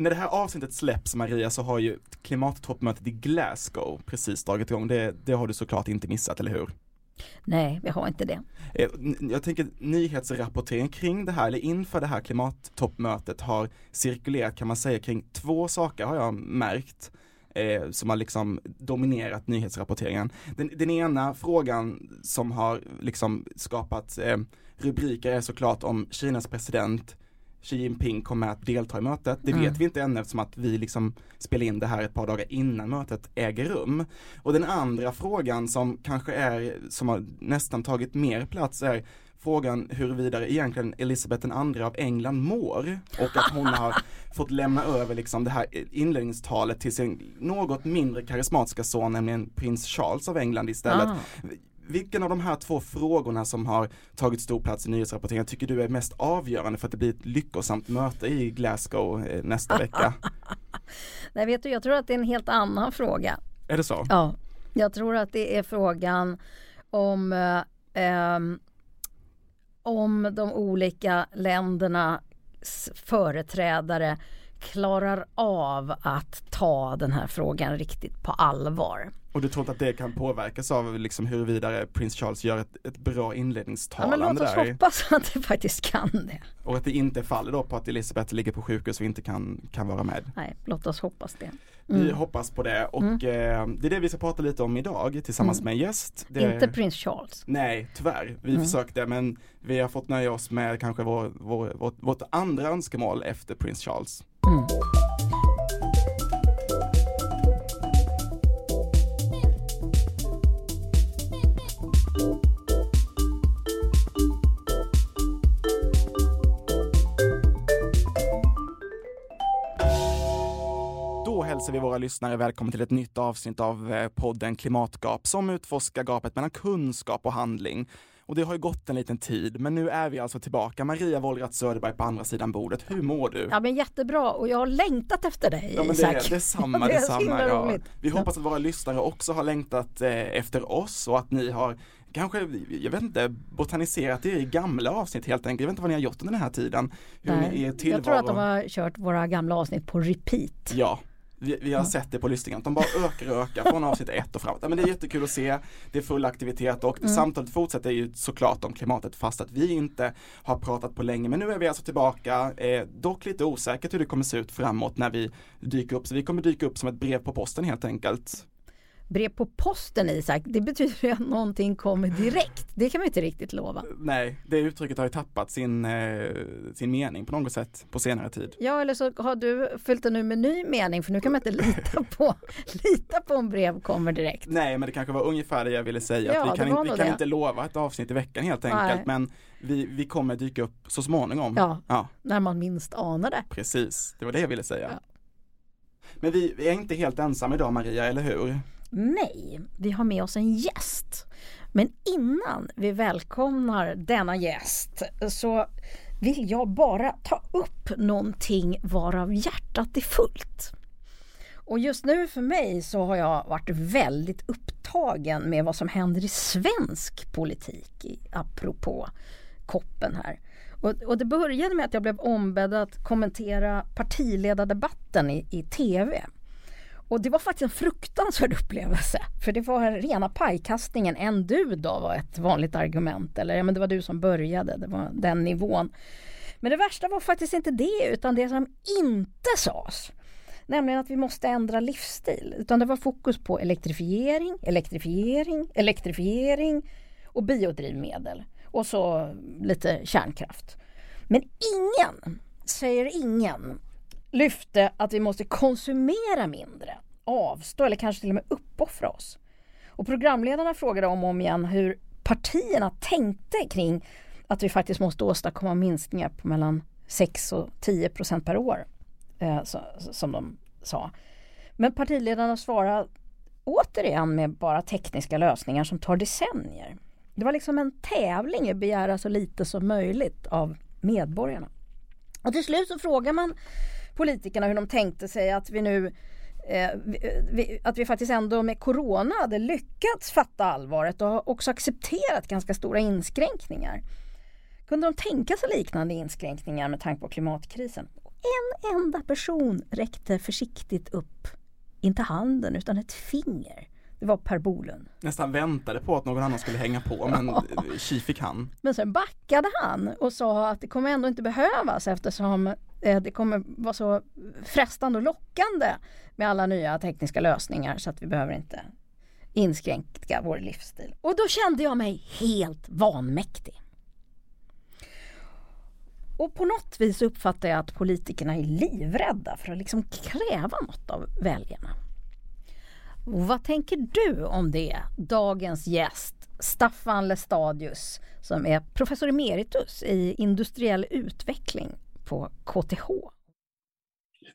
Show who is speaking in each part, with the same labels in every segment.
Speaker 1: När det här avsnittet släpps Maria så har ju klimattoppmötet i Glasgow precis dragit igång. Det, det har du såklart inte missat, eller hur?
Speaker 2: Nej, vi har inte det.
Speaker 1: Eh, jag tänker nyhetsrapportering kring det här, eller inför det här klimattoppmötet har cirkulerat kan man säga kring två saker har jag märkt. Eh, som har liksom dominerat nyhetsrapporteringen. Den, den ena frågan som har liksom skapat eh, rubriker är såklart om Kinas president Xi Jinping kommer att delta i mötet. Det vet mm. vi inte än eftersom att vi liksom spelar in det här ett par dagar innan mötet äger rum. Och den andra frågan som kanske är, som har nästan tagit mer plats är frågan huruvida egentligen Elisabeth II av England mår och att hon har fått lämna över liksom det här inledningstalet till sin något mindre karismatiska son, nämligen prins Charles av England istället. Ah. Vilken av de här två frågorna som har tagit stor plats i nyhetsrapporteringen tycker du är mest avgörande för att det blir ett lyckosamt möte i Glasgow eh, nästa vecka?
Speaker 2: Nej, vet du, jag tror att det är en helt annan fråga.
Speaker 1: Är det så?
Speaker 2: Ja, jag tror att det är frågan om eh, om de olika ländernas företrädare klarar av att ta den här frågan riktigt på allvar.
Speaker 1: Och du tror inte att det kan påverkas av liksom huruvida prins Charles gör ett, ett bra inledningstalande
Speaker 2: ja, men låt oss
Speaker 1: där?
Speaker 2: hoppas att det faktiskt kan det.
Speaker 1: Och att det inte faller då på att Elisabeth ligger på sjukhus och inte kan, kan vara med?
Speaker 2: Nej, låt oss hoppas det.
Speaker 1: Mm. Vi hoppas på det och mm. eh, det är det vi ska prata lite om idag tillsammans mm. med en gäst. Det...
Speaker 2: Inte prins Charles.
Speaker 1: Nej, tyvärr. Vi mm. försökte men vi har fått nöja oss med kanske vår, vår, vårt, vårt andra önskemål efter prins Charles. Mm. hälsar vi våra lyssnare välkommen till ett nytt avsnitt av eh, podden Klimatgap som utforskar gapet mellan kunskap och handling. Och det har ju gått en liten tid, men nu är vi alltså tillbaka. Maria Wollratz Söderberg på andra sidan bordet. Hur mår du?
Speaker 2: Ja men jättebra och jag har längtat efter dig
Speaker 1: ja, men det, är, Detsamma, det är detsamma. Ja. Vi hoppas att våra lyssnare också har längtat eh, efter oss och att ni har kanske, jag vet inte, botaniserat er i gamla avsnitt helt enkelt. Jag vet inte vad ni har gjort under den här tiden.
Speaker 2: Hur Nej, är tillvaro... Jag tror att de har kört våra gamla avsnitt på repeat.
Speaker 1: Ja, vi, vi, har sett det på lyssningen, de bara ökar och ökar från avsnitt ett och framåt. Ja, men det är jättekul att se, det är full aktivitet och mm. samtalet fortsätter ju såklart om klimatet fast att vi inte har pratat på länge. Men nu är vi alltså tillbaka, eh, dock lite osäkert hur det kommer se ut framåt när vi dyker upp. Så vi kommer dyka upp som ett brev på posten helt enkelt
Speaker 2: brev på posten Isak, det betyder att någonting kommer direkt. Det kan man inte riktigt lova.
Speaker 1: Nej, det uttrycket har ju tappat sin, eh, sin mening på något sätt på senare tid.
Speaker 2: Ja, eller så har du fyllt den nu med ny mening för nu kan man inte lita på, lita på om brev kommer direkt.
Speaker 1: Nej, men det kanske var ungefär det jag ville säga. Ja, vi kan, inte, vi kan inte lova ett avsnitt i veckan helt enkelt, Nej. men vi, vi kommer dyka upp så småningom.
Speaker 2: Ja, ja, när man minst anar det.
Speaker 1: Precis, det var det jag ville säga. Ja. Men vi, vi är inte helt ensamma idag Maria, eller hur?
Speaker 2: Nej, vi har med oss en gäst. Men innan vi välkomnar denna gäst så vill jag bara ta upp någonting varav hjärtat är fullt. Och just nu för mig så har jag varit väldigt upptagen med vad som händer i svensk politik apropå koppen här. Och, och det började med att jag blev ombedd att kommentera partiledardebatten i, i tv. Och det var faktiskt en fruktansvärd upplevelse. För det var rena pajkastningen. En du då var ett vanligt argument. Eller ja, men det var du som började. Det var den nivån. Men det värsta var faktiskt inte det utan det som inte sades. Nämligen att vi måste ändra livsstil. Utan det var fokus på elektrifiering, elektrifiering, elektrifiering och biodrivmedel. Och så lite kärnkraft. Men ingen, säger ingen, lyfte att vi måste konsumera mindre, avstå eller kanske till och med uppoffra oss. Och programledarna frågade om och om igen hur partierna tänkte kring att vi faktiskt måste åstadkomma minskningar på mellan 6 och 10 procent per år. Eh, så, som de sa. Men partiledarna svarade återigen med bara tekniska lösningar som tar decennier. Det var liksom en tävling i att begära så lite som möjligt av medborgarna. Och till slut så frågar man politikerna hur de tänkte sig att vi nu eh, vi, att vi faktiskt ändå med Corona hade lyckats fatta allvaret och också accepterat ganska stora inskränkningar. Kunde de tänka sig liknande inskränkningar med tanke på klimatkrisen? en enda person räckte försiktigt upp, inte handen utan ett finger. Det var Per Bolund.
Speaker 1: Nästan väntade på att någon annan skulle hänga på men tji fick han.
Speaker 2: Men sen backade han och sa att det kommer ändå inte behövas eftersom Eh, det kommer vara så frestande och lockande med alla nya tekniska lösningar så att vi behöver inte inskränka vår livsstil. Och då kände jag mig helt vanmäktig. Och på något vis uppfattar jag att politikerna är livrädda för att liksom kräva något av väljarna. Och vad tänker du om det? Dagens gäst Staffan Lestadius som är professor emeritus i industriell utveckling på KTH.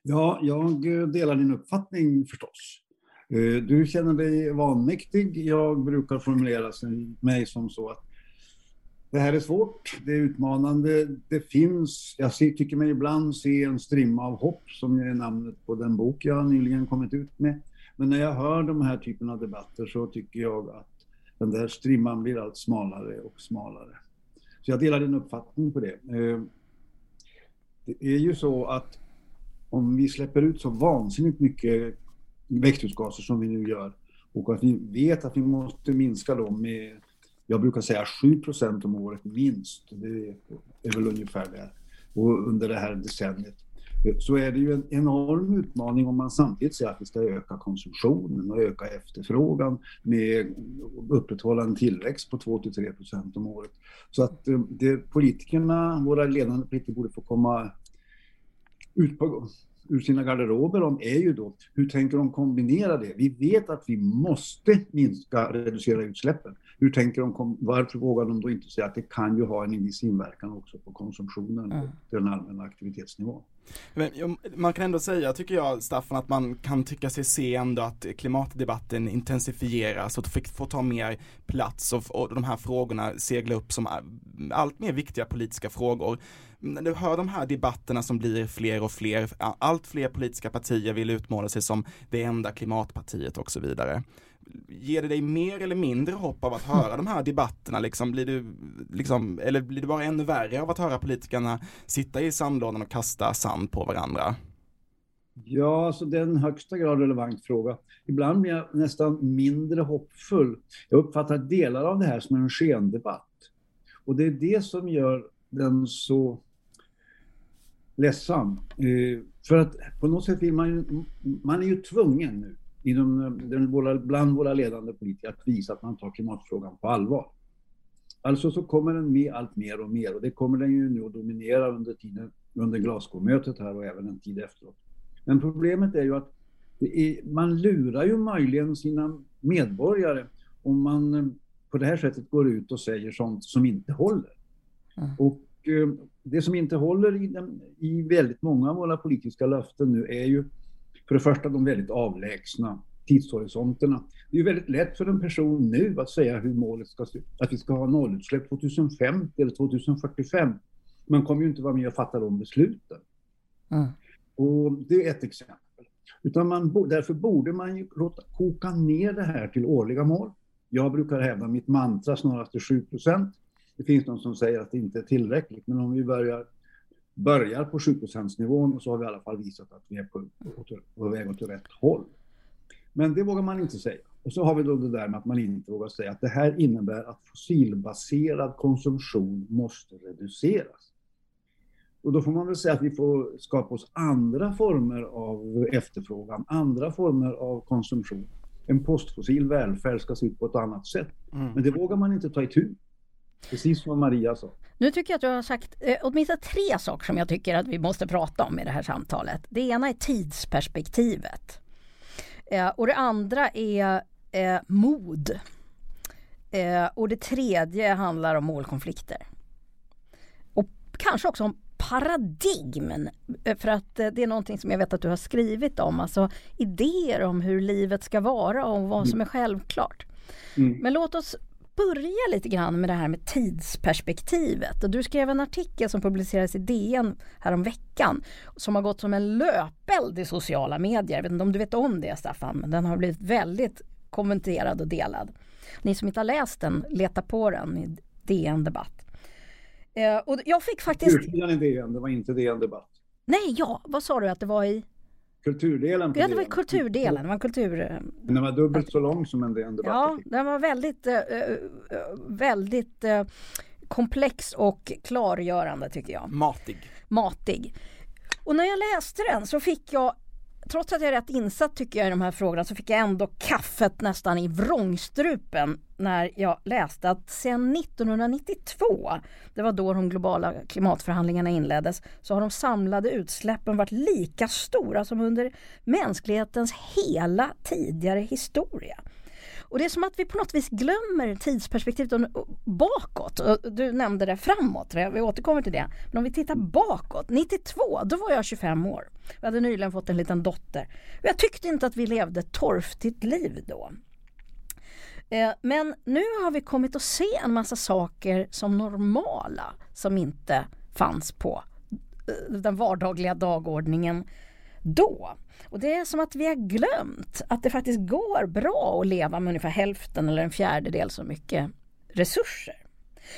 Speaker 3: Ja, jag delar din uppfattning förstås. Eh, du känner dig vanmäktig. Jag brukar formulera mig som så att det här är svårt, det är utmanande. Det finns, jag tycker mig ibland se en strimma av hopp som är namnet på den bok jag nyligen kommit ut med. Men när jag hör de här typen av debatter så tycker jag att den där strimman blir allt smalare och smalare. Så jag delar din uppfattning på det. Eh, det är ju så att om vi släpper ut så vansinnigt mycket växthusgaser som vi nu gör och att vi vet att vi måste minska dem med, jag brukar säga 7% om året minst. Det är väl ungefär det. Och under det här decenniet så är det ju en enorm utmaning om man samtidigt säger att vi ska öka konsumtionen och öka efterfrågan med upprätthålla en tillväxt på 2-3 procent om året. Så att eh, det, politikerna, våra ledande politiker borde få komma ut på, ur sina garderober om är ju då hur tänker de kombinera det? Vi vet att vi måste minska, reducera utsläppen. Hur tänker de, varför vågar de då inte säga att det kan ju ha en viss inverkan också på konsumtionen mm. och den allmänna aktivitetsnivån?
Speaker 1: Men, man kan ändå säga, tycker jag, Staffan, att man kan tycka sig se ändå att klimatdebatten intensifieras och får ta mer plats och, och de här frågorna segla upp som allt mer viktiga politiska frågor. När du hör de här debatterna som blir fler och fler, allt fler politiska partier vill utmåla sig som det enda klimatpartiet och så vidare ger det dig mer eller mindre hopp av att höra de här debatterna liksom? Blir du, liksom, eller blir det bara ännu värre av att höra politikerna sitta i sandlådan och kasta sand på varandra?
Speaker 3: Ja, alltså det är en högsta grad relevant fråga. Ibland blir jag nästan mindre hoppfull. Jag uppfattar delar av det här som en skendebatt. Och det är det som gör den så ledsam. Eh, för att på något sätt vill man ju, man är ju tvungen nu inom den, våra, bland våra ledande politiker att visa att man tar klimatfrågan på allvar. Alltså så kommer den med allt mer och mer och det kommer den ju nu att dominera under tiden under Glasgow-mötet här och även en tid efteråt. Men problemet är ju att är, man lurar ju möjligen sina medborgare om man eh, på det här sättet går ut och säger sånt som inte håller. Mm. Och eh, det som inte håller i, den, i väldigt många av våra politiska löften nu är ju för det första de väldigt avlägsna tidshorisonterna. Det är väldigt lätt för en person nu att säga hur målet ska se ut. Att vi ska ha nollutsläpp 2050 eller 2045. Man kommer ju inte vara med och fatta de besluten. Mm. Och det är ett exempel. Utan man, därför borde man ju låta koka ner det här till årliga mål. Jag brukar hävda mitt mantra snarast är 7% Det finns de som säger att det inte är tillräckligt, men om vi börjar börjar på 7 nivån så har vi i alla fall visat att vi är på, på, på väg åt rätt håll. Men det vågar man inte säga. Och så har vi då det där med att man inte vågar säga att det här innebär att fossilbaserad konsumtion måste reduceras. Och då får man väl säga att vi får skapa oss andra former av efterfrågan, andra former av konsumtion. En postfossil välfärd ska se ut på ett annat sätt. Mm. Men det vågar man inte ta itu Precis som Maria sa.
Speaker 2: Nu tycker jag att du har sagt eh, åtminstone tre saker som jag tycker att vi måste prata om i det här samtalet. Det ena är tidsperspektivet. Eh, och det andra är eh, mod. Eh, och det tredje handlar om målkonflikter. Och kanske också om paradigmen. Eh, för att eh, det är någonting som jag vet att du har skrivit om. Alltså idéer om hur livet ska vara och vad som är självklart. Mm. Men låt oss börja lite grann med det här med tidsperspektivet. Och du skrev en artikel som publicerades i DN häromveckan som har gått som en löpeld i sociala medier. Jag vet inte om du vet om det Staffan, men den har blivit väldigt kommenterad och delad. Ni som inte har läst den, leta på den i DN Debatt. Eh, och jag fick faktiskt...
Speaker 3: Ursidan i DN, det var inte DN Debatt.
Speaker 2: Nej, ja, vad sa du att det var i?
Speaker 3: Kulturdelen.
Speaker 2: Ja, det var kulturdelen. Det var kultur...
Speaker 3: Men den var dubbelt så lång som en DN
Speaker 2: Ja, den var väldigt, eh, eh, väldigt eh, komplex och klargörande tycker jag.
Speaker 1: Matig.
Speaker 2: Matig. Och när jag läste den så fick jag trots att jag är rätt insatt tycker jag i de här frågorna så fick jag ändå kaffet nästan i vrångstrupen när jag läste att sedan 1992, det var då de globala klimatförhandlingarna inleddes, så har de samlade utsläppen varit lika stora som under mänsklighetens hela tidigare historia. Och det är som att vi på något vis glömmer tidsperspektivet bakåt. Du nämnde det framåt, vi återkommer till det. Men om vi tittar bakåt, 92, då var jag 25 år. Jag hade nyligen fått en liten dotter. Jag tyckte inte att vi levde ett torftigt liv då. Eh, men nu har vi kommit att se en massa saker som normala som inte fanns på eh, den vardagliga dagordningen då. Och det är som att vi har glömt att det faktiskt går bra att leva med ungefär hälften eller en fjärdedel så mycket resurser.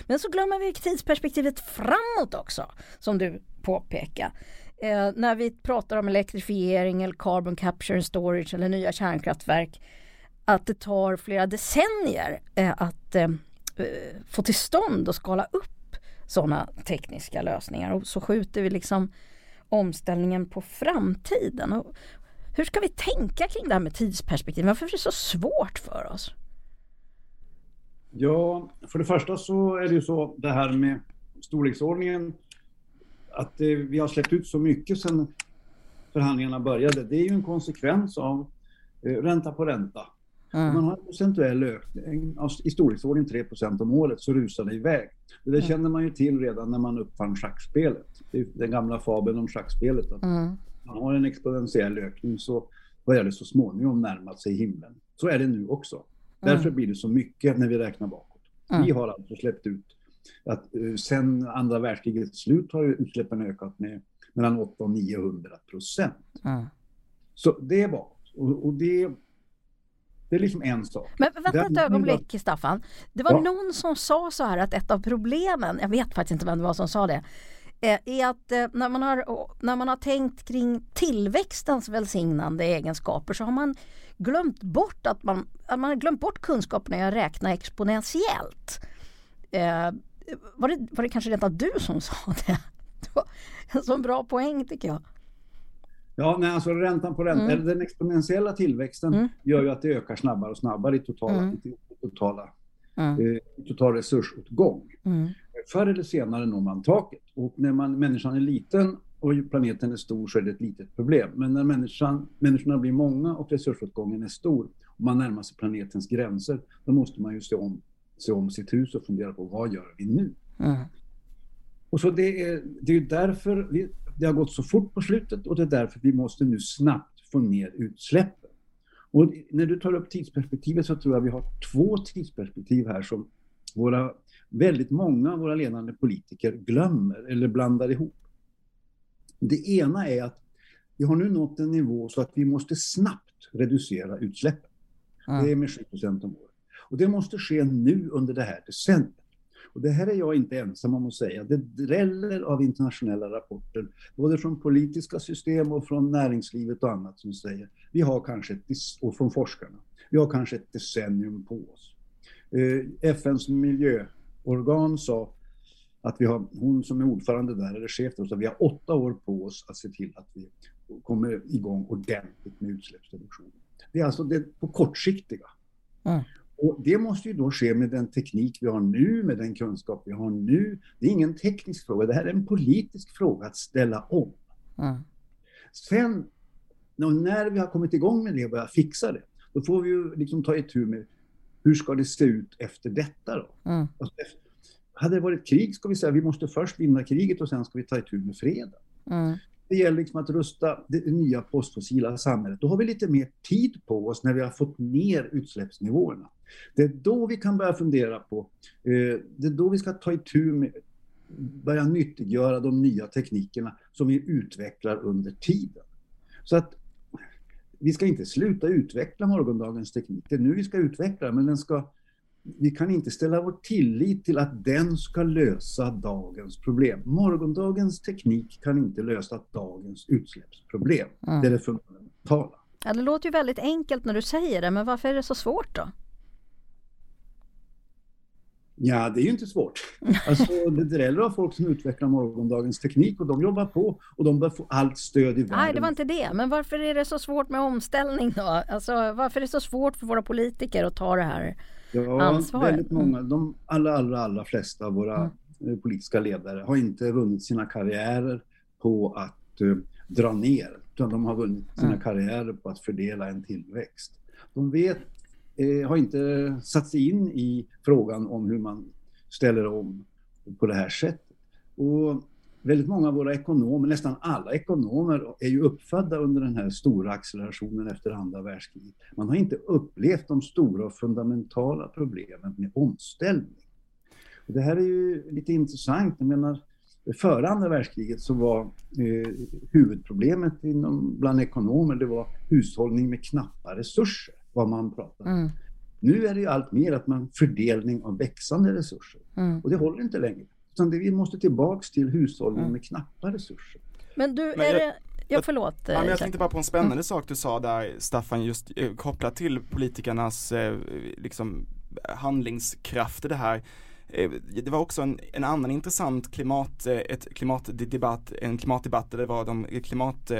Speaker 2: Men så glömmer vi tidsperspektivet framåt också, som du påpekar. Eh, när vi pratar om elektrifiering eller carbon capture and storage eller nya kärnkraftverk att det tar flera decennier eh, att eh, eh få till stånd och skala upp sådana tekniska lösningar och så skjuter vi liksom omställningen på framtiden. Och hur ska vi tänka kring det här med tidsperspektiv? Varför är det så svårt för oss?
Speaker 3: Ja, för det första så är det ju så det här med storleksordningen att eh, vi har släppt ut så mycket sedan förhandlingarna började. Det är ju en konsekvens av eh, ränta på ränta. Mm. Om man har en procentuell ökning i storleksordning 3% om året så rusar det iväg. Det där mm. känner man ju till redan när man uppfann schackspelet. Den gamla fabeln om schackspelet. Att mm. Man har en exponentiell ökning så börjar det så småningom närma sig himlen. Så är det nu också. Mm. Därför blir det så mycket när vi räknar bakåt. Mm. Vi har alltså släppt ut att uh, sen andra världskrigets slut har utsläppen ökat med mellan 800 och 900 procent. Mm. Så det är bakåt. Och, och det det är liksom en sak.
Speaker 2: Men vänta ett ögonblick Staffan. Det var ja. någon som sa så här att ett av problemen, jag vet faktiskt inte vem det var som sa det, eh, är att eh, när man, har, när man har tänkt kring tillväxtens välsignande egenskaper så har man glömt bort att man, att man har glömt bort kunskapen i att räkna exponentiellt. Eh, var, det, var det kanske rent av du som sa det? Det var en så bra poäng tycker jag.
Speaker 3: Ja, nej, alltså räntan på ränta, mm. den exponentiella tillväxten mm. gör ju att det ökar snabbare och snabbare i totala, mm. totala, mm. eh, total resursåtgång. Mm. Förr eller senare når man taket och när man, människan är liten och planeten är stor så är det ett litet problem. Men när människan, människorna blir många och resursåtgången är stor och man närmar sig planetens gränser, då måste man ju se om, se om sitt hus och fundera på vad gör vi nu? Mm. Och så det är, det är därför vi, det har gått så fort på slutet och det är därför vi måste nu snabbt få ner utsläppen. Och när du tar upp tidsperspektivet så tror jag vi har två tidsperspektiv här som våra, väldigt många av våra ledande politiker glömmer eller blandar ihop. Det ena är att vi har nu nått en nivå så att vi måste snabbt reducera utsläppen. Mm. Det är med 7% om året. Och det måste ske nu under det här decenniet. Och det här är jag inte ensam om att säga. Det dräller av internationella rapporter, både från politiska system och från näringslivet och annat som säger vi har kanske ett, och från forskarna, vi har kanske ett decennium på oss. Eh, FNs miljöorgan sa att vi har, hon som är ordförande där, eller chef, sa att vi har åtta år på oss att se till att vi kommer igång ordentligt med utsläppsreduktion. Det är alltså det på kortsiktiga. Mm. Och det måste ju då ske med den teknik vi har nu, med den kunskap vi har nu. Det är ingen teknisk fråga, det här är en politisk fråga att ställa om. Mm. Sen, när vi har kommit igång med det och börjat fixa det, då får vi ju liksom ta itu med hur ska det se ut efter detta då? Mm. Alltså, hade det varit krig ska vi säga vi måste först vinna kriget och sen ska vi ta itu med freden. Mm. Det gäller liksom att rusta det nya postfossila samhället. Då har vi lite mer tid på oss när vi har fått ner utsläppsnivåerna. Det är då vi kan börja fundera på, eh, det är då vi ska ta itu med, börja nyttiggöra de nya teknikerna som vi utvecklar under tiden. Så att vi ska inte sluta utveckla morgondagens teknik. Det är nu vi ska utveckla men den ska, vi kan inte ställa vår tillit till att den ska lösa dagens problem. Morgondagens teknik kan inte lösa dagens utsläppsproblem. Mm. Det är det fundamentala.
Speaker 2: Ja, det låter ju väldigt enkelt när du säger det, men varför är det så svårt då?
Speaker 3: Ja, det är ju inte svårt. Alltså, det gäller av folk som utvecklar morgondagens teknik och de jobbar på och de bör få allt stöd i världen.
Speaker 2: Nej, det var inte det. Men varför är det så svårt med omställning då? Alltså, varför är det så svårt för våra politiker att ta det här ja, ansvaret?
Speaker 3: Väldigt många, de allra, allra, allra flesta av våra mm. politiska ledare har inte vunnit sina karriärer på att uh, dra ner, utan de har vunnit sina mm. karriärer på att fördela en tillväxt. De vet eh, har inte satt sig in i frågan om hur man ställer om på det här sättet. Och väldigt många av våra ekonomer, nästan alla ekonomer, är ju uppfödda under den här stora accelerationen efter andra världskriget. Man har inte upplevt de stora och fundamentala problemen med omställning. Och det här är ju lite intressant. Jag menar, före andra världskriget så var eh, huvudproblemet inom, bland ekonomer det var hushållning med knappa resurser vad man pratar om. Mm. Nu är det ju allt mer att man fördelning av växande resurser. Mm. Och det håller inte längre. Utan det, vi måste tillbaks till hushållning mm. med knappa resurser.
Speaker 2: Men du, är det... Ja, förlåt.
Speaker 1: Ja, men jag tänkte bara på en spännande mm. sak du sa där Staffan, just eh, kopplat till politikernas eh, liksom, handlingskraft i det här. Eh, det var också en, en annan intressant klimat, eh, ett klimatdebatt, en klimatdebatt där det var de klimat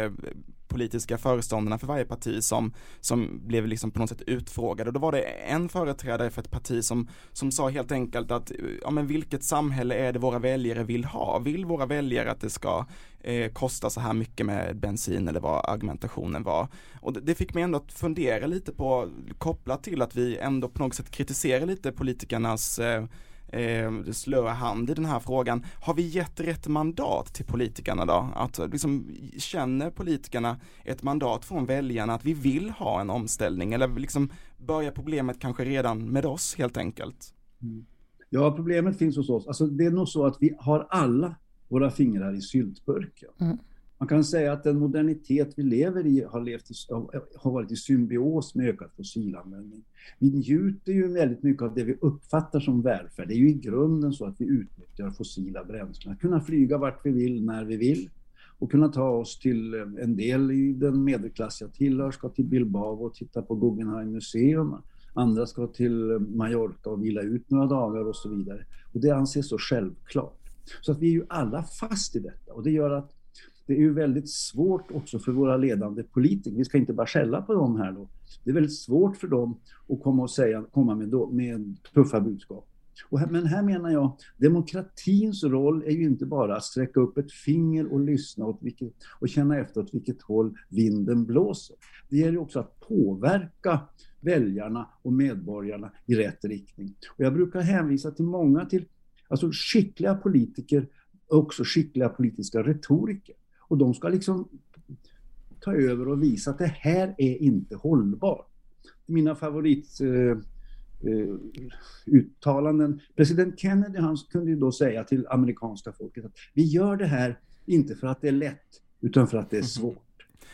Speaker 1: politiska föreståndarna för varje parti som, som blev liksom på något sätt utfrågade och då var det en företrädare för ett parti som, som sa helt enkelt att ja men vilket samhälle är det våra väljare vill ha? Vill våra väljare att det ska eh, kosta så här mycket med bensin eller vad argumentationen var? Och det, det fick mig ändå att fundera lite på kopplat till att vi ändå på något sätt kritiserar lite politikernas eh, eh, slöa hand i den här frågan. Har vi gett rätt mandat till politikerna då? Att liksom, känner politikerna ett mandat från väljarna att vi vill ha en omställning eller liksom börjar problemet kanske redan med oss helt enkelt?
Speaker 3: Mm. Ja, problemet finns hos oss. Alltså, det är nog så att vi har alla våra fingrar i syltburken. Mm. Man kan säga att den modernitet vi lever i har, levt i, har varit i symbios med ökad fossilanvändning. Vi njuter ju väldigt mycket av det vi uppfattar som välfärd. Det är ju i grunden så att vi utnyttjar fossila bränslen. Att kunna flyga vart vi vill, när vi vill och kunna ta oss till eh, en del i den medelklass jag tillhör, ska till Bilbao och titta på Guggenheim museum. Andra ska till eh, Mallorca och vila ut några dagar och så vidare. Och det anses så självklart. Så att vi är ju alla fast i detta och det gör att det är ju väldigt svårt också för våra ledande politiker, vi ska inte bara skälla på dem här då, det är väldigt svårt för dem att komma och säga, komma med, med tuffa budskap. Och här, men här menar jag, demokratins roll är ju inte bara att sträcka upp ett finger och lyssna åt vilket, och känna efter åt vilket håll vinden blåser. Det gäller också att påverka väljarna och medborgarna i rätt riktning. Och jag brukar hänvisa till många till alltså skickliga politiker, också skickliga politiska retoriker. Och de ska liksom ta över och visa att det här är inte hållbart. Mina favorituttalanden. Eh, President Kennedy han kunde ju då säga till amerikanska folket att vi gör det här inte för att det är lätt utan för att det är svårt.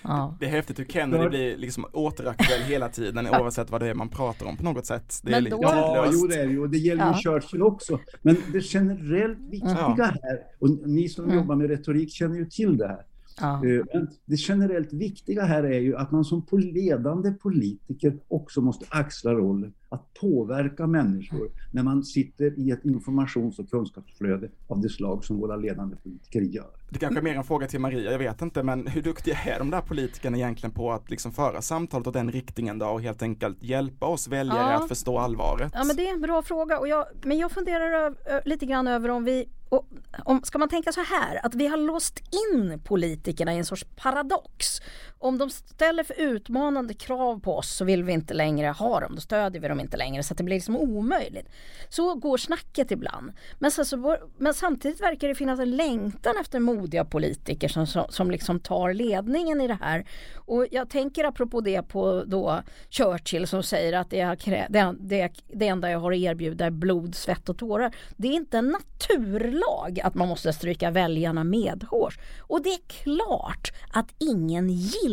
Speaker 1: Ja. Det är häftigt hur Kennedy blir liksom återaktuell hela tiden oavsett vad det är man pratar om på något sätt. Det
Speaker 3: är då... Ja, jo det är det ju och det gäller ja. Churchill också. Men det generellt viktiga ja. här, och ni som mm. jobbar med retorik känner ju till det här, Ja. Eh, men det generellt viktiga här är ju att man som ledande politiker också måste axla rollen att påverka människor när man sitter i ett informations och kunskapsflöde av det slag som våra ledande politiker gör.
Speaker 1: Det kanske är mer en fråga till Maria, jag vet inte, men hur duktiga är de där politikerna egentligen på att liksom föra samtalet åt den riktningen då och helt enkelt hjälpa oss väljare ja. att förstå allvaret?
Speaker 2: Ja, men det är en bra fråga och jag, men jag funderar lite grann över om vi och om, ska man tänka så här att vi har låst in politikerna i en sorts paradox. Om de ställer för utmanande krav på oss så vill vi inte längre ha dem, då stödjer vi dem inte längre så att det blir liksom omöjligt. Så går snacket ibland. Men, så, men samtidigt verkar det finnas en längtan efter modiga politiker som, som, som liksom tar ledningen i det här. Och jag tänker apropå det på då Churchill som säger att det, det, det, det enda jag har att erbjuda är blod, svett och tårar. Det är inte en naturlag att man måste stryka väljarna medhårs. Och det är klart att ingen gillar.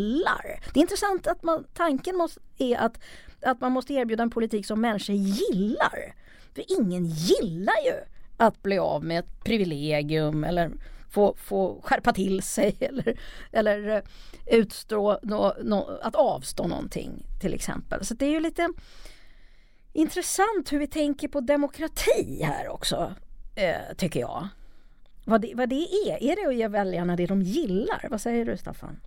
Speaker 2: Det är intressant att man, tanken måste, är att att man måste erbjuda en politik som människor gillar. För ingen gillar ju att bli av med ett privilegium eller få, få skärpa till sig eller, eller eh, utstå no, no, att avstå någonting till exempel. Så det är ju lite intressant hur vi tänker på demokrati här också, eh, tycker jag. Vad det, vad det är, är det att ge väljarna det de gillar? Vad säger du Staffan?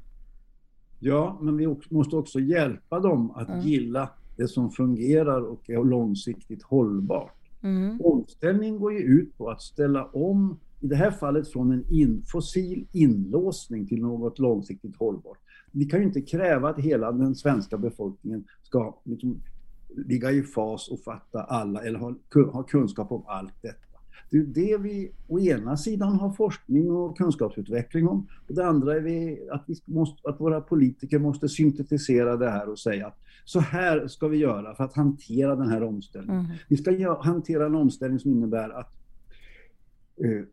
Speaker 3: Ja, men vi måste också hjälpa dem att mm. gilla det som fungerar och är långsiktigt hållbart. Mm. Omställning går ju ut på att ställa om, i det här fallet från en in, fossil inlåsning till något långsiktigt hållbart. Vi kan ju inte kräva att hela den svenska befolkningen ska liksom ligga i fas och fatta alla eller ha, ha kunskap om allt detta. Det är det vi å ena sidan har forskning och kunskapsutveckling om. Och det andra är vi, att, vi måste, att våra politiker måste syntetisera det här och säga att så här ska vi göra för att hantera den här omställningen. Mm. Vi ska hantera en omställning som innebär att eh,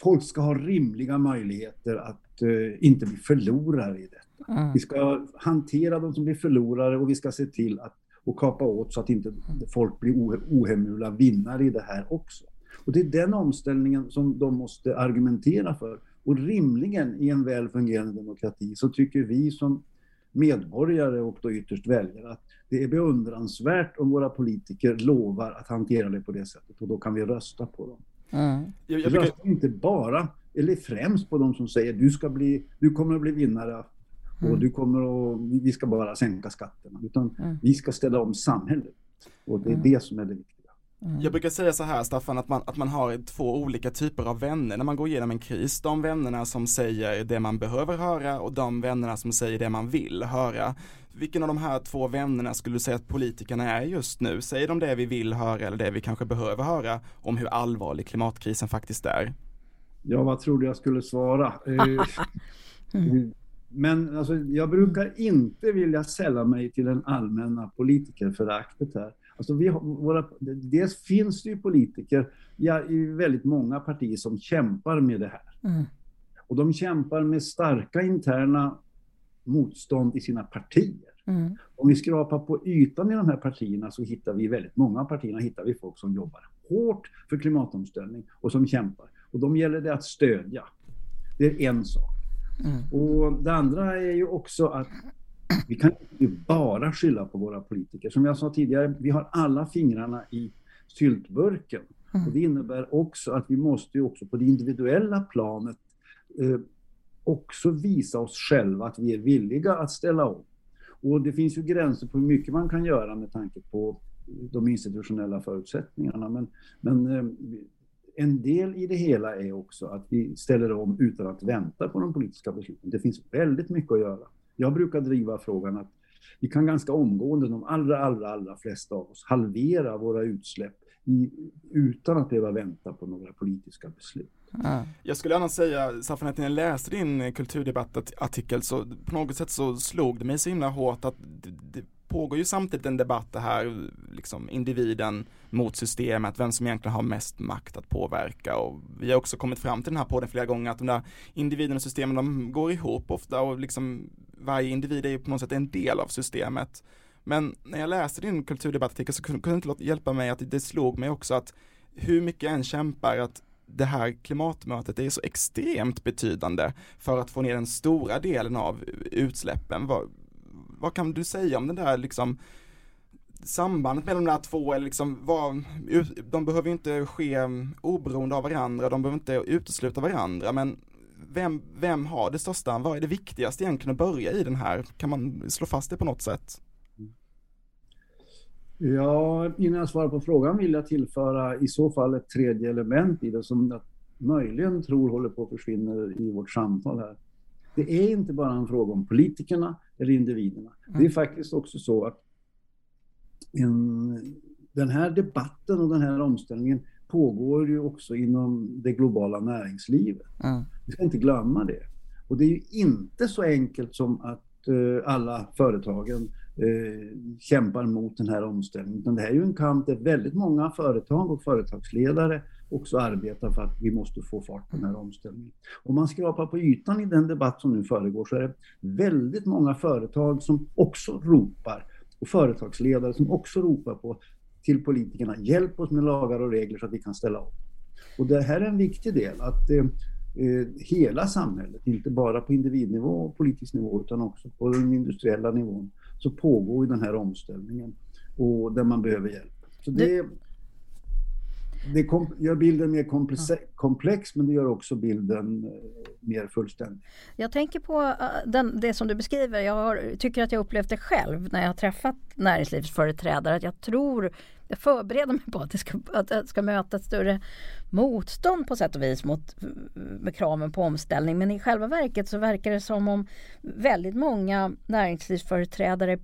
Speaker 3: folk ska ha rimliga möjligheter att eh, inte bli förlorare i detta. Mm. Vi ska hantera de som blir förlorare och vi ska se till att och kapa åt så att inte folk blir ohemula vinnare i det här också. Och det är den omställningen som de måste argumentera för. Och rimligen i en väl fungerande demokrati så tycker vi som medborgare och då ytterst väljare att det är beundransvärt om våra politiker lovar att hantera det på det sättet och då kan vi rösta på dem. Mm. Jag, jag röstar inte bara, eller främst på de som säger du, ska bli, du kommer att bli vinnare mm. och du kommer att, vi ska bara sänka skatterna. Utan mm. vi ska ställa om samhället. Och det är mm. det som är det viktiga.
Speaker 1: Mm. Jag brukar säga så här Staffan, att man, att man har två olika typer av vänner när man går igenom en kris. De vännerna som säger det man behöver höra och de vännerna som säger det man vill höra. Vilken av de här två vännerna skulle du säga att politikerna är just nu? Säger de det vi vill höra eller det vi kanske behöver höra om hur allvarlig klimatkrisen faktiskt är?
Speaker 3: Ja, vad tror du jag skulle svara? Eh, mm. Men alltså, jag brukar inte vilja sälla mig till den allmänna politikerföraktet här. Alltså vi har, våra, dels finns det ju politiker ja, i väldigt många partier som kämpar med det här. Mm. Och de kämpar med starka interna motstånd i sina partier. Mm. Om vi skrapar på ytan i de här partierna så hittar vi väldigt många av partierna hittar vi folk som jobbar hårt för klimatomställning och som kämpar. Och de gäller det att stödja. Det är en sak. Mm. Och det andra är ju också att vi kan inte bara skylla på våra politiker. Som jag sa tidigare, vi har alla fingrarna i syltburken. Mm. Och det innebär också att vi måste ju också på det individuella planet eh, också visa oss själva att vi är villiga att ställa om. Och det finns ju gränser på hur mycket man kan göra med tanke på de institutionella förutsättningarna. Men, men eh, en del i det hela är också att vi ställer om utan att vänta på de politiska besluten. Det finns väldigt mycket att göra. Jag brukar driva frågan att vi kan ganska omgående, de allra, allra, allra flesta av oss, halvera våra utsläpp i, utan att behöva vänta på några politiska beslut.
Speaker 1: Mm. Jag skulle annars säga, Staffan, att när jag läste din kulturdebattartikel så på något sätt så slog det mig så himla hårt att det, det pågår ju samtidigt en debatt det här, liksom individen mot systemet, vem som egentligen har mest makt att påverka och vi har också kommit fram till den här podden flera gånger att de där individen och systemen de går ihop ofta och liksom varje individ är ju på något sätt en del av systemet. Men när jag läste din kulturdebattartikel så kunde, det inte hjälpa mig att det slog mig också att hur mycket jag än kämpar att det här klimatmötet är så extremt betydande för att få ner den stora delen av utsläppen. Vad, vad kan du säga om den där liksom sambandet mellan de där två eller liksom vad, de behöver inte ske oberoende av varandra, de behöver inte utesluta varandra men vem, vem har det största, vad är det viktigaste egentligen att börja i den här? Kan man slå fast det på något sätt?
Speaker 3: Ja, innan jag svarar på frågan vill jag tillföra i så fall ett tredje element i det som jag möjligen tror håller på att försvinna i vårt samtal här. Det är inte bara en fråga om politikerna eller individerna. Det är faktiskt också så att en, den här debatten och den här omställningen pågår ju också inom det globala näringslivet. Mm. Vi ska inte glömma det. Och det är ju inte så enkelt som att uh, alla företagen uh, kämpar mot den här omställningen. Utan det här är ju en kamp där väldigt många företag och företagsledare också arbetar för att vi måste få fart på den här omställningen. Om man skrapar på ytan i den debatt som nu föregår så är det väldigt många företag som också ropar och företagsledare som också ropar på till politikerna, hjälp oss med lagar och regler så att vi kan ställa om. Och det här är en viktig del, att eh, eh, hela samhället, inte bara på individnivå och politisk nivå utan också på den industriella nivån, så pågår den här omställningen och där man behöver hjälp. Så det, det kom, gör bilden mer komplex, men det gör också bilden eh, mer fullständig.
Speaker 2: Jag tänker på uh, den, det som du beskriver. Jag har, tycker att jag upplevt det själv när jag har träffat näringslivsföreträdare. Att jag tror, jag förbereder mig på att det ska, att det ska möta ett större motstånd på sätt och vis mot med kraven på omställning. Men i själva verket så verkar det som om väldigt många näringslivsföreträdare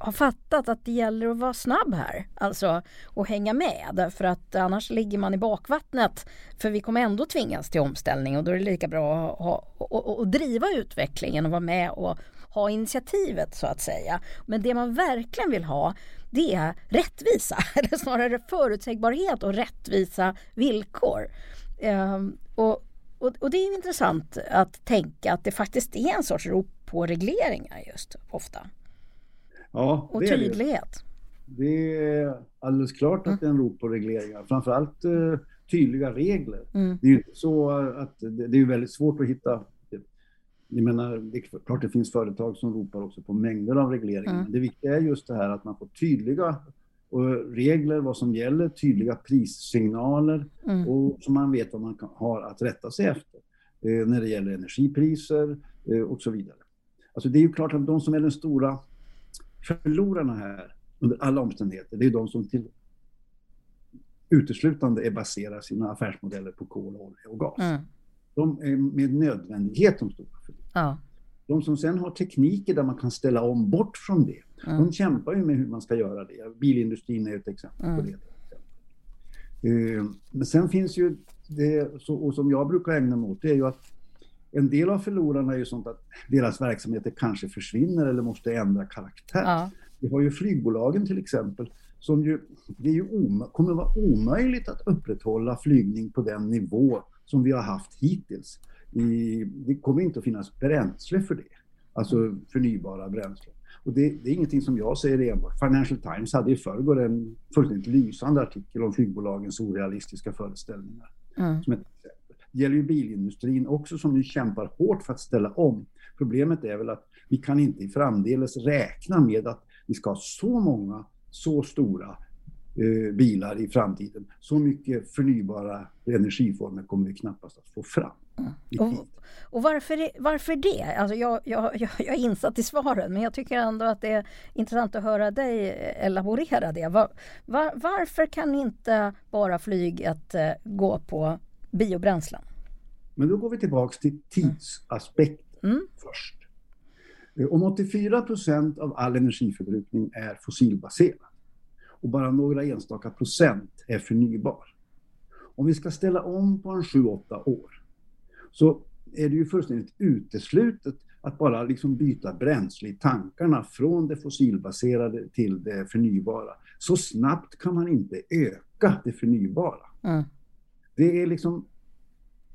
Speaker 2: har fattat att det gäller att vara snabb här. Alltså att hänga med därför att annars ligger man i bakvattnet. För vi kommer ändå tvingas till omställning och då är det lika bra att, ha, att, att driva utvecklingen och vara med och ha initiativet så att säga. Men det man verkligen vill ha det är rättvisa, eller snarare förutsägbarhet och rättvisa villkor. Ehm, och, och, och, det är intressant att tänka att det faktiskt är en sorts rop på regleringar just ofta.
Speaker 3: Ja,
Speaker 2: och tydlighet.
Speaker 3: Det. det är alldeles klart att det är en rop på regleringar. Framförallt uh, tydliga regler. Mm. Det är ju så att det är väldigt svårt att hitta jag menar, det är klart det finns företag som ropar också på mängder av regleringar. Mm. Men det viktiga är just det här att man får tydliga regler, vad som gäller, tydliga prissignaler mm. och så man vet vad man kan, har att rätta sig efter eh, när det gäller energipriser eh, och så vidare. Alltså det är ju klart att de som är den stora förlorarna här under alla omständigheter, det är de som till uteslutande är baserar sina affärsmodeller på kol, olja och gas. Mm. De är med nödvändighet de stora förlorarna. Ja. De som sen har tekniker där man kan ställa om bort från det, mm. de kämpar ju med hur man ska göra det. Bilindustrin är ett exempel mm. på det. Eh, men sen finns ju det, och som jag brukar ägna mig åt, det är ju att en del av förlorarna är ju sånt att deras verksamheter kanske försvinner eller måste ändra karaktär. Ja. Vi har ju flygbolagen till exempel som ju, det är ju kommer vara omöjligt att upprätthålla flygning på den nivå som vi har haft hittills. I, det kommer inte att finnas bränsle för det, alltså förnybara bränslen. Och det, det, är ingenting som jag säger enbart. Financial Times hade i förrgår en fullständigt lysande artikel om flygbolagens orealistiska föreställningar. Mm. Som ett det gäller ju bilindustrin också som nu kämpar hårt för att ställa om. Problemet är väl att vi kan inte framdeles räkna med att vi ska ha så många, så stora eh, bilar i framtiden. Så mycket förnybara energiformer kommer vi knappast att få fram. Mm.
Speaker 2: Och, och, varför, varför det? Alltså jag, jag, jag, jag är insatt i svaren men jag tycker ändå att det är intressant att höra dig elaborera det. Var, var, varför kan inte bara flyget eh, gå på biobränslen.
Speaker 3: Men då går vi tillbaks till tidsaspekten mm. först. Eh, om 84 procent av all energiförbrukning är fossilbaserad och bara några enstaka procent är förnybar. Om vi ska ställa om på en 7-8 år så är det ju fullständigt uteslutet att bara liksom byta bränsle i tankarna från det fossilbaserade till det förnybara. Så snabbt kan man inte öka det förnybara. Mm. Det är liksom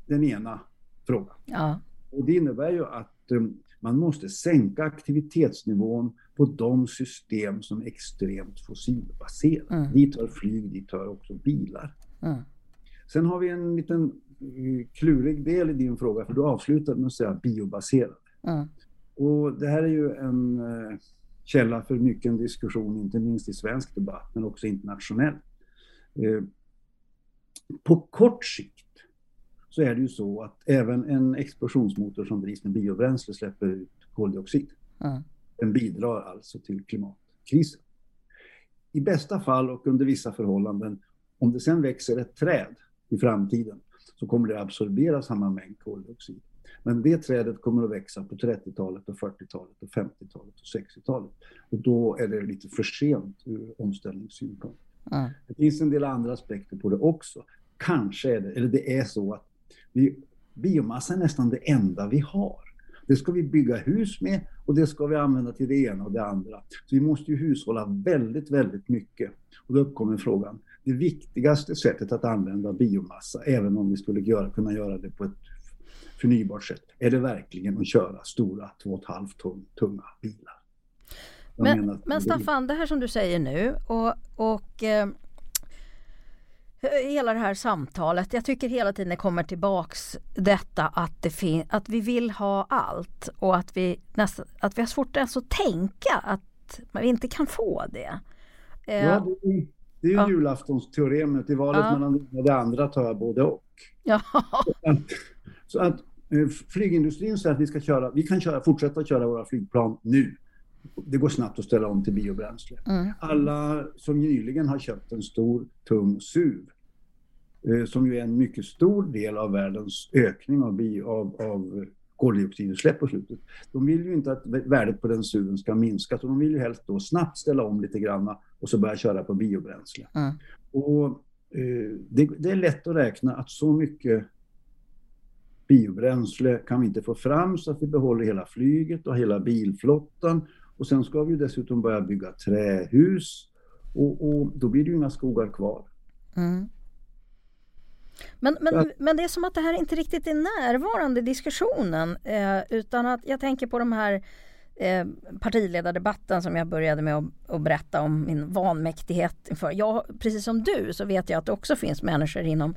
Speaker 3: den ena frågan. Ja. Och det innebär ju att um, man måste sänka aktivitetsnivån på de system som är extremt fossilbaserade. Mm. Dit hör flyg, dit hör också bilar. Mm. Sen har vi en liten uh, klurig del i din fråga, för du avslutade med att säga biobaserade. Mm. Och det här är ju en uh, källa för mycket diskussion, inte minst i svensk debatt, men också internationellt. Uh, på kort sikt så är det ju så att även en explosionsmotor som drivs med biobränsle släpper ut koldioxid. Mm. Den bidrar alltså till klimatkrisen. I bästa fall och under vissa förhållanden, om det sen växer ett träd i framtiden så kommer det absorbera samma mängd koldioxid. Men det trädet kommer att växa på 30-talet, och 40-talet, och 50-talet och 60-talet. Och då är det lite för sent ur omställningssynpunkt. Mm. Det finns en del andra aspekter på det också. Kanske är det, eller det är så att vi, biomassa är nästan det enda vi har. Det ska vi bygga hus med och det ska vi använda till det ena och det andra. Så vi måste ju hushålla väldigt, väldigt mycket. Och då uppkommer frågan, det viktigaste sättet att använda biomassa, även om vi skulle göra, kunna göra det på ett förnybart sätt, är det verkligen att köra stora 2,5 ton tunga bilar?
Speaker 2: men, men Staffan, det här som du säger nu och, och eh, hela det här samtalet. Jag tycker hela tiden det kommer tillbaks detta att, det att vi vill ha allt och att vi, nästan, att vi har svårt att tänka att vi inte kan få det.
Speaker 3: Ja, eh, det, är, det är ju ja. julaftonsteoremet. I valet ja. mellan det och det andra tar jag både och.
Speaker 2: Ja.
Speaker 3: Så att, så att eh, flygindustrin säger att vi ska köra, vi kan köra, fortsätta köra våra flygplan nu. Det går snabbt att ställa om till biobränsle. Mm. Alla som nyligen har köpt en stor tung SUV som ju är en mycket stor del av världens ökning av, bi, av, av koldioxidutsläpp på slutet. De vill ju inte att värdet på den suven ska minska, så de vill ju helst då snabbt ställa om lite grann och så börja köra på biobränsle. Mm. Och, eh, det, det, är lätt att räkna att så mycket biobränsle kan vi inte få fram så att vi behåller hela flyget och hela bilflottan. Och sen ska vi dessutom börja bygga trähus och, och då blir det ju inga skogar kvar. Mm.
Speaker 2: Men, men, men det är som att det här inte riktigt är närvarande i diskussionen eh, utan att jag tänker på de här eh, partiledardebatten som jag började med att, att, berätta om min vanmäktighet inför. Jag, precis som du så vet jag att det också finns människor inom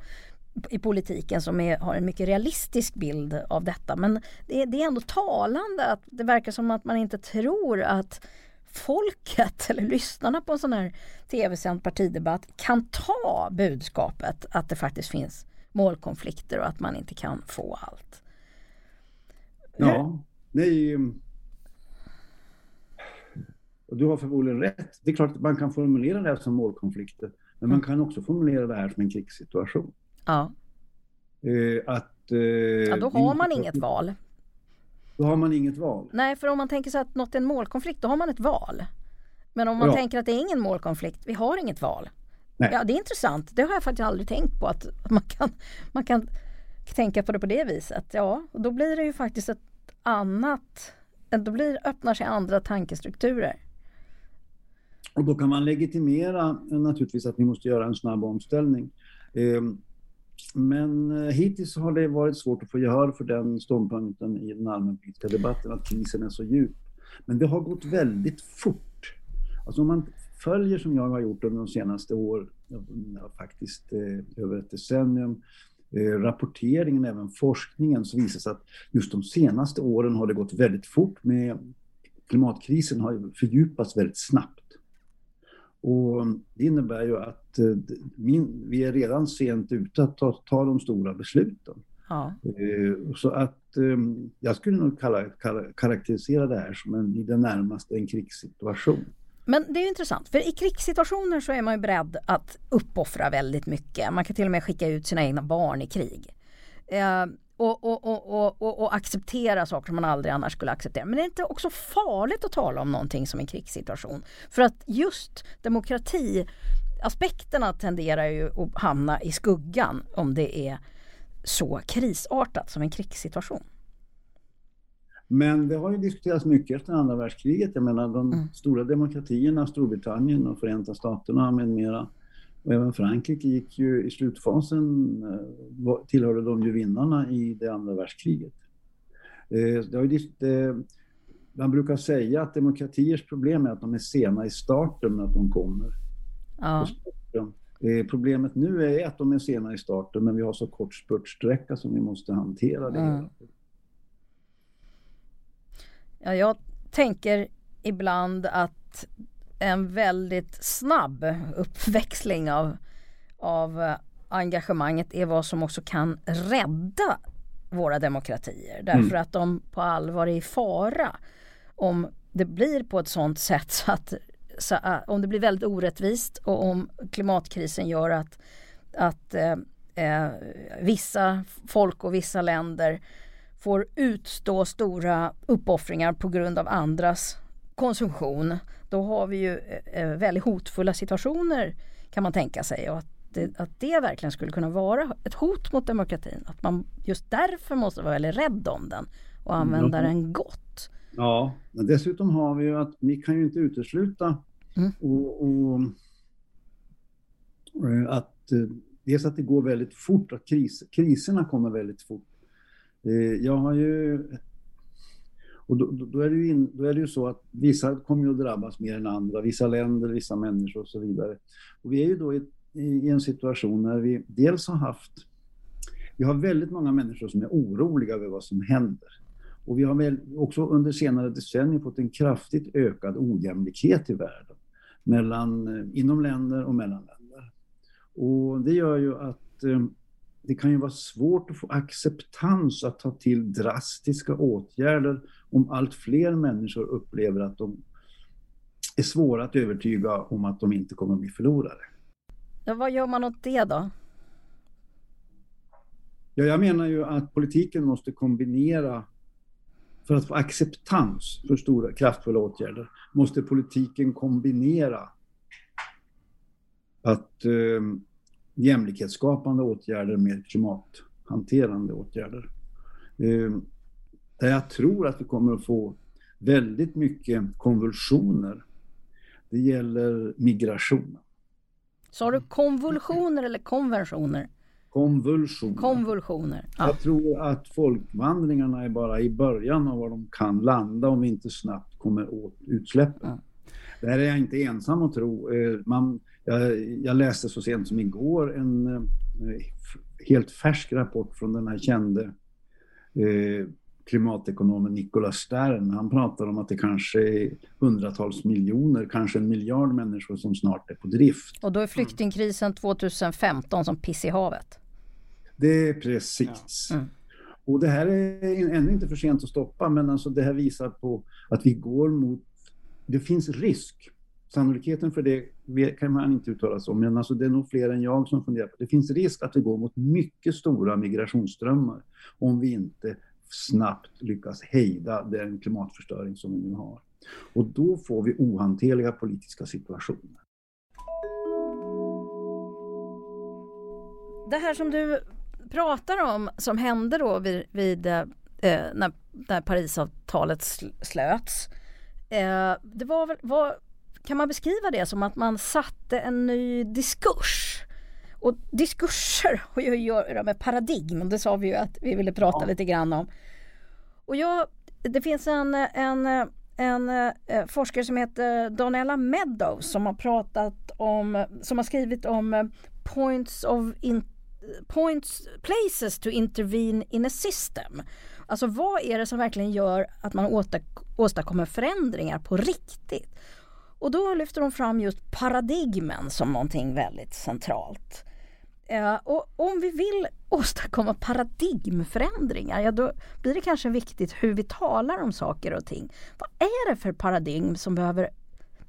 Speaker 2: i politiken som är, har en mycket realistisk bild av detta. Men det, det är ändå talande att det verkar som att man inte tror att folket eller lyssnarna på en sån här tv-sänd partidebatt kan ta budskapet att det faktiskt finns målkonflikter och att man inte kan få allt.
Speaker 3: Ja, nej. Du har förmodligen rätt. Det är klart att man kan formulera det här som målkonflikter. Men man mm. kan också formulera det här som en krigssituation.
Speaker 2: Ja.
Speaker 3: Eh, att, eh,
Speaker 2: ja, då har man inget val.
Speaker 3: Då har man inget val.
Speaker 2: Nej, för om man tänker sig att något är en målkonflikt, då har man ett val. Men om man ja. tänker att det är ingen målkonflikt, vi har inget val. Nej. Ja, det är intressant. Det har jag faktiskt aldrig tänkt på att man kan, man kan tänka på det på det viset. Ja, och då blir det ju faktiskt ett annat, då blir, öppnar sig andra tankestrukturer.
Speaker 3: Och då kan man legitimera naturligtvis att vi måste göra en snabb omställning. Ehm, men eh, hittills har det varit svårt att få gehör för den ståndpunkten i den allmänpolitiska debatten, att krisen är så djup. Men det har gått väldigt fort. Alltså om man följer som jag har gjort under de senaste åren, faktiskt eh, över ett decennium, eh, rapporteringen, även forskningen, så visar sig att just de senaste åren har det gått väldigt fort med klimatkrisen har fördjupats väldigt snabbt. Och det innebär ju att eh, min, vi är redan sent ute att ta, ta de stora besluten. Ja. Eh, så att ehm, jag skulle nog kalla, kalla, karaktärisera det här som en, i det närmaste en krigssituation.
Speaker 2: Men det är intressant, för i krigssituationer så är man ju beredd att uppoffra väldigt mycket. Man kan till och med skicka ut sina egna barn i krig. Och, och, och, och, acceptera saker som man aldrig annars skulle acceptera. Men det är inte också farligt att tala om någonting som en krigssituation? För att just demokratiaspekterna tenderar ju att hamna i skuggan om det är så krisartat som en krigssituation.
Speaker 3: Men det har ju diskuterats mycket efter andra världskriget. Jag menar de mm. stora demokratierna, Storbritannien och Förenta Staterna med mera. Och även Frankrike gick ju i slutfasen, eh, tillhörde de ju vinnarna i det andra världskriget. Eh, man brukar säga att demokratiers problem är att de är sena i starten med att de kommer. Ja. Eh, problemet nu är att de är sena i starten men vi har så kort spurtsträcka som vi måste hantera det. Mm.
Speaker 2: Ja, jag tänker ibland att en väldigt snabb uppväxling av, av eh, engagemanget är vad som också kan rädda våra demokratier. Därför mm. att de på allvar är i fara om det blir på ett sånt sätt så att så, uh, om det blir väldigt orättvist och om klimatkrisen gör att, att uh, uh, vissa folk och vissa länder får utstå stora uppoffringar på grund av andras konsumtion. Då har vi ju eh, väldigt hotfulla situationer kan man tänka sig och att det, att det verkligen skulle kunna vara ett hot mot demokratin. Att man just därför måste vara väldigt rädd om den och använda mm. den gott.
Speaker 3: Ja, men dessutom har vi ju att vi kan ju inte utesluta mm. och, och, eh, att eh, dels att det går väldigt fort, att kris, kriserna kommer väldigt fort. Eh, jag har ju... Och då, då, är det ju in, då är det ju så att vissa kommer ju att drabbas mer än andra, vissa länder, vissa människor och så vidare. Och vi är ju då i i en situation när vi dels har haft, vi har väldigt många människor som är oroliga över vad som händer. Och vi har väl också under senare decennier fått en kraftigt ökad ojämlikhet i världen. Mellan, eh, inom länder och mellan länder. Och det gör ju att eh, det kan ju vara svårt att få acceptans att ta till drastiska åtgärder om allt fler människor upplever att de är svåra att övertyga om att de inte kommer att bli förlorare.
Speaker 2: Ja, vad gör man åt det då?
Speaker 3: Ja, jag menar ju att politiken måste kombinera för att få acceptans för stora kraftfulla åtgärder måste politiken kombinera att eh, jämlikhetsskapande åtgärder med klimathanterande åtgärder. Eh, där jag tror att vi kommer att få väldigt mycket konvulsioner. Det gäller migration.
Speaker 2: Sa du konvulsioner eller konventioner?
Speaker 3: Konvulsioner.
Speaker 2: Konvulsioner. Ja.
Speaker 3: Jag tror att folkvandringarna är bara i början av var de kan landa om vi inte snabbt kommer åt utsläppen.
Speaker 2: Ja.
Speaker 3: Det här är jag inte ensam att tro. Eh, man, jag, jag läste så sent som igår en eh, helt färsk rapport från den här kände eh, klimatekonomen Nicolas Stern. Han pratar om att det kanske är hundratals miljoner, kanske en miljard människor som snart är på drift.
Speaker 2: Och då är flyktingkrisen 2015 som piss i havet.
Speaker 3: Det är precis.
Speaker 2: Ja. Mm.
Speaker 3: Och det här är ännu inte för sent att stoppa, men alltså det här visar på att vi går mot... Det finns risk. Sannolikheten för det kan man inte uttala sig om, men alltså det är nog fler än jag som funderar på det. finns risk att vi går mot mycket stora migrationsströmmar om vi inte snabbt lyckas hejda den klimatförstöring som vi nu har. Och då får vi ohanterliga politiska situationer.
Speaker 2: Det här som du pratar om som hände då vid, vid eh, när, när Parisavtalet slöts. Eh, det var väl, var, kan man beskriva det som att man satte en ny diskurs? Och diskurser har ju att göra med paradigm, det sa vi ju att vi ville prata ja. lite grann om. Och jag, det finns en, en, en, eh, forskare som heter Donella Meadows som har pratat om, som har skrivit om eh, points of in, points, places to intervene in a system. Alltså vad är det som verkligen gör att man åstadkommer förändringar på riktigt? Och då lyfter de fram just paradigmen som någonting väldigt centralt. Uh, och om vi vill åstadkomma paradigmförändringar, ja då blir det kanske viktigt hur vi talar om saker och ting. Vad är det för paradigm som behöver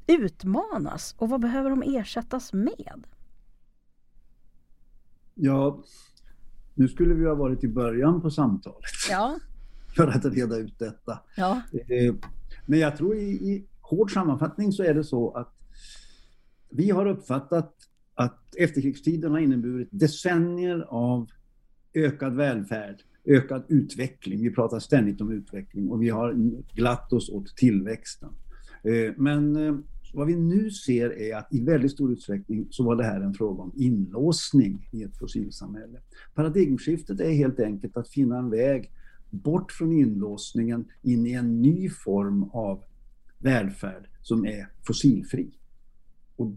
Speaker 2: utmanas och vad behöver de ersättas med?
Speaker 3: Ja, nu skulle vi ha varit i början på samtalet.
Speaker 2: Ja.
Speaker 3: För att reda ut detta.
Speaker 2: Ja.
Speaker 3: Eh, men jag tror i, i hård sammanfattning så är det så att vi har uppfattat att efterkrigstiden har inneburit decennier av ökad välfärd, ökad utveckling. Vi pratar ständigt om utveckling och vi har glatt oss åt tillväxten. Eh, men eh, vad vi nu ser är att i väldigt stor utsträckning så var det här en fråga om inlåsning i ett fossilsamhälle. Paradigmskiftet är helt enkelt att finna en väg bort från inlåsningen in i en ny form av välfärd som är fossilfri. Och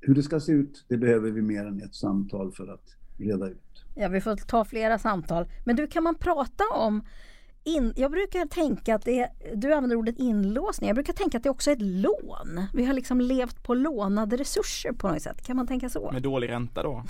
Speaker 3: hur det ska se ut, det behöver vi mer än ett samtal för att reda ut.
Speaker 2: Ja, vi får ta flera samtal. Men du, kan man prata om in, jag brukar tänka att det är, du använder ordet inlåsning, jag brukar tänka att det också är ett lån. Vi har liksom levt på lånade resurser på något sätt. Kan man tänka så?
Speaker 1: Med dålig ränta då?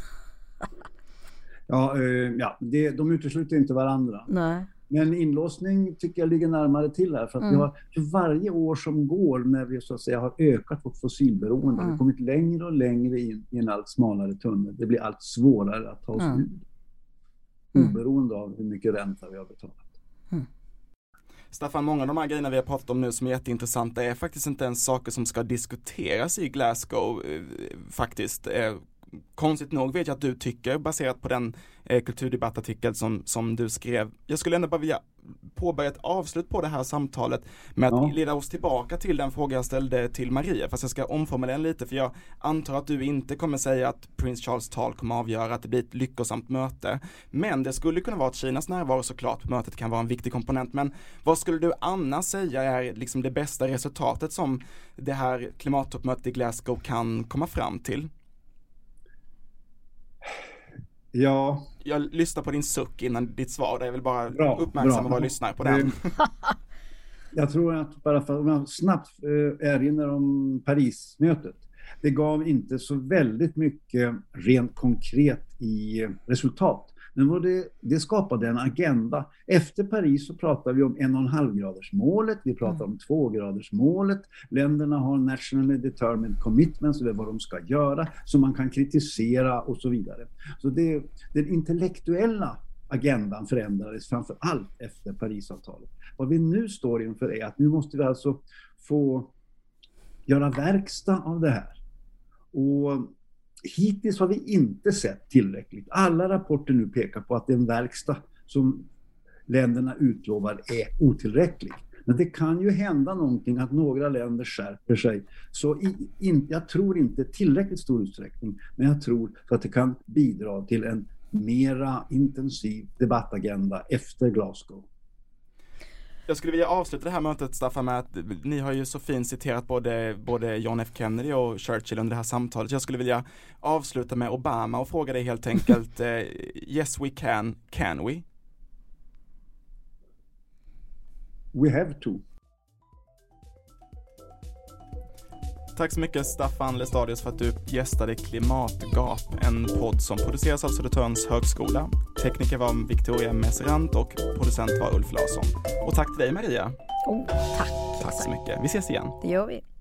Speaker 3: ja, eh, ja det, de utesluter inte varandra.
Speaker 2: Nej.
Speaker 3: Men inlåsning tycker jag ligger närmare till här. För att mm. vi har, för varje år som går när vi så att säga har ökat vårt fossilberoende, mm. vi kommit längre och längre in i en allt smalare tunnel. Det blir allt svårare att ta oss mm. ur. Mm. Oberoende av hur mycket ränta vi har betalat. Mm.
Speaker 1: Staffan, många av de här grejerna vi har pratat om nu som är jätteintressanta är faktiskt inte ens saker som ska diskuteras i Glasgow eh, faktiskt. Konstigt nog vet jag att du tycker baserat på den eh, kulturdebattartikel som, som du skrev. Jag skulle ändå bara vilja påbörja ett avslut på det här samtalet med att ja. leda oss tillbaka till den fråga jag ställde till Maria. Fast jag ska omformulera den lite för jag antar att du inte kommer säga att Prince Charles tal kommer avgöra att det blir ett lyckosamt möte. Men det skulle kunna vara att Kinas närvaro såklart på mötet kan vara en viktig komponent. Men vad skulle du annars säga är liksom det bästa resultatet som det här klimattoppmötet i Glasgow kan komma fram till?
Speaker 3: Ja.
Speaker 1: Jag lyssnar på din suck innan ditt svar, jag vill bara
Speaker 3: Bra,
Speaker 1: uppmärksamma
Speaker 3: bra.
Speaker 1: vad jag lyssnar på den.
Speaker 3: Jag tror att bara för om jag snabbt eh, erinrar om Parismötet. Det gav inte så väldigt mycket rent konkret i resultat. Men det, det skapade en agenda. Efter Paris så pratar vi om en och en halv graders målet, vi pratar om två graders målet. Länderna har nationally determined commitments, är vad de ska göra, som man kan kritisera och så vidare. Så det, den intellektuella agendan förändrades framför allt efter Parisavtalet. Vad vi nu står inför är att nu måste vi alltså få göra verkstad av det här. Och hittills har vi inte sett tillräckligt. Alla rapporter nu pekar på att den verkstad som länderna utlovar är otillräcklig. Men det kan ju hända någonting att några länder skärper sig. Så i, in, jag tror inte tillräckligt stor utsträckning, men jag tror att det kan bidra till en mera intensiv debattagenda efter Glasgow.
Speaker 1: Jag skulle vilja avsluta det här mötet Staffan med att ni har ju så fint citerat både, både John F Kennedy och Churchill under det här samtalet. Jag skulle vilja avsluta med Obama och fråga dig helt enkelt eh, Yes we can, can we?
Speaker 3: We have to.
Speaker 1: Tack så mycket Staffan Lestadius för att du gästade Klimatgap, en podd som produceras av Södertörns högskola. Tekniker var Victoria Messerant och producent var Ulf Larsson. Och tack till dig Maria.
Speaker 2: Oh, tack.
Speaker 1: Tack så mycket. Vi ses igen.
Speaker 2: Det gör vi.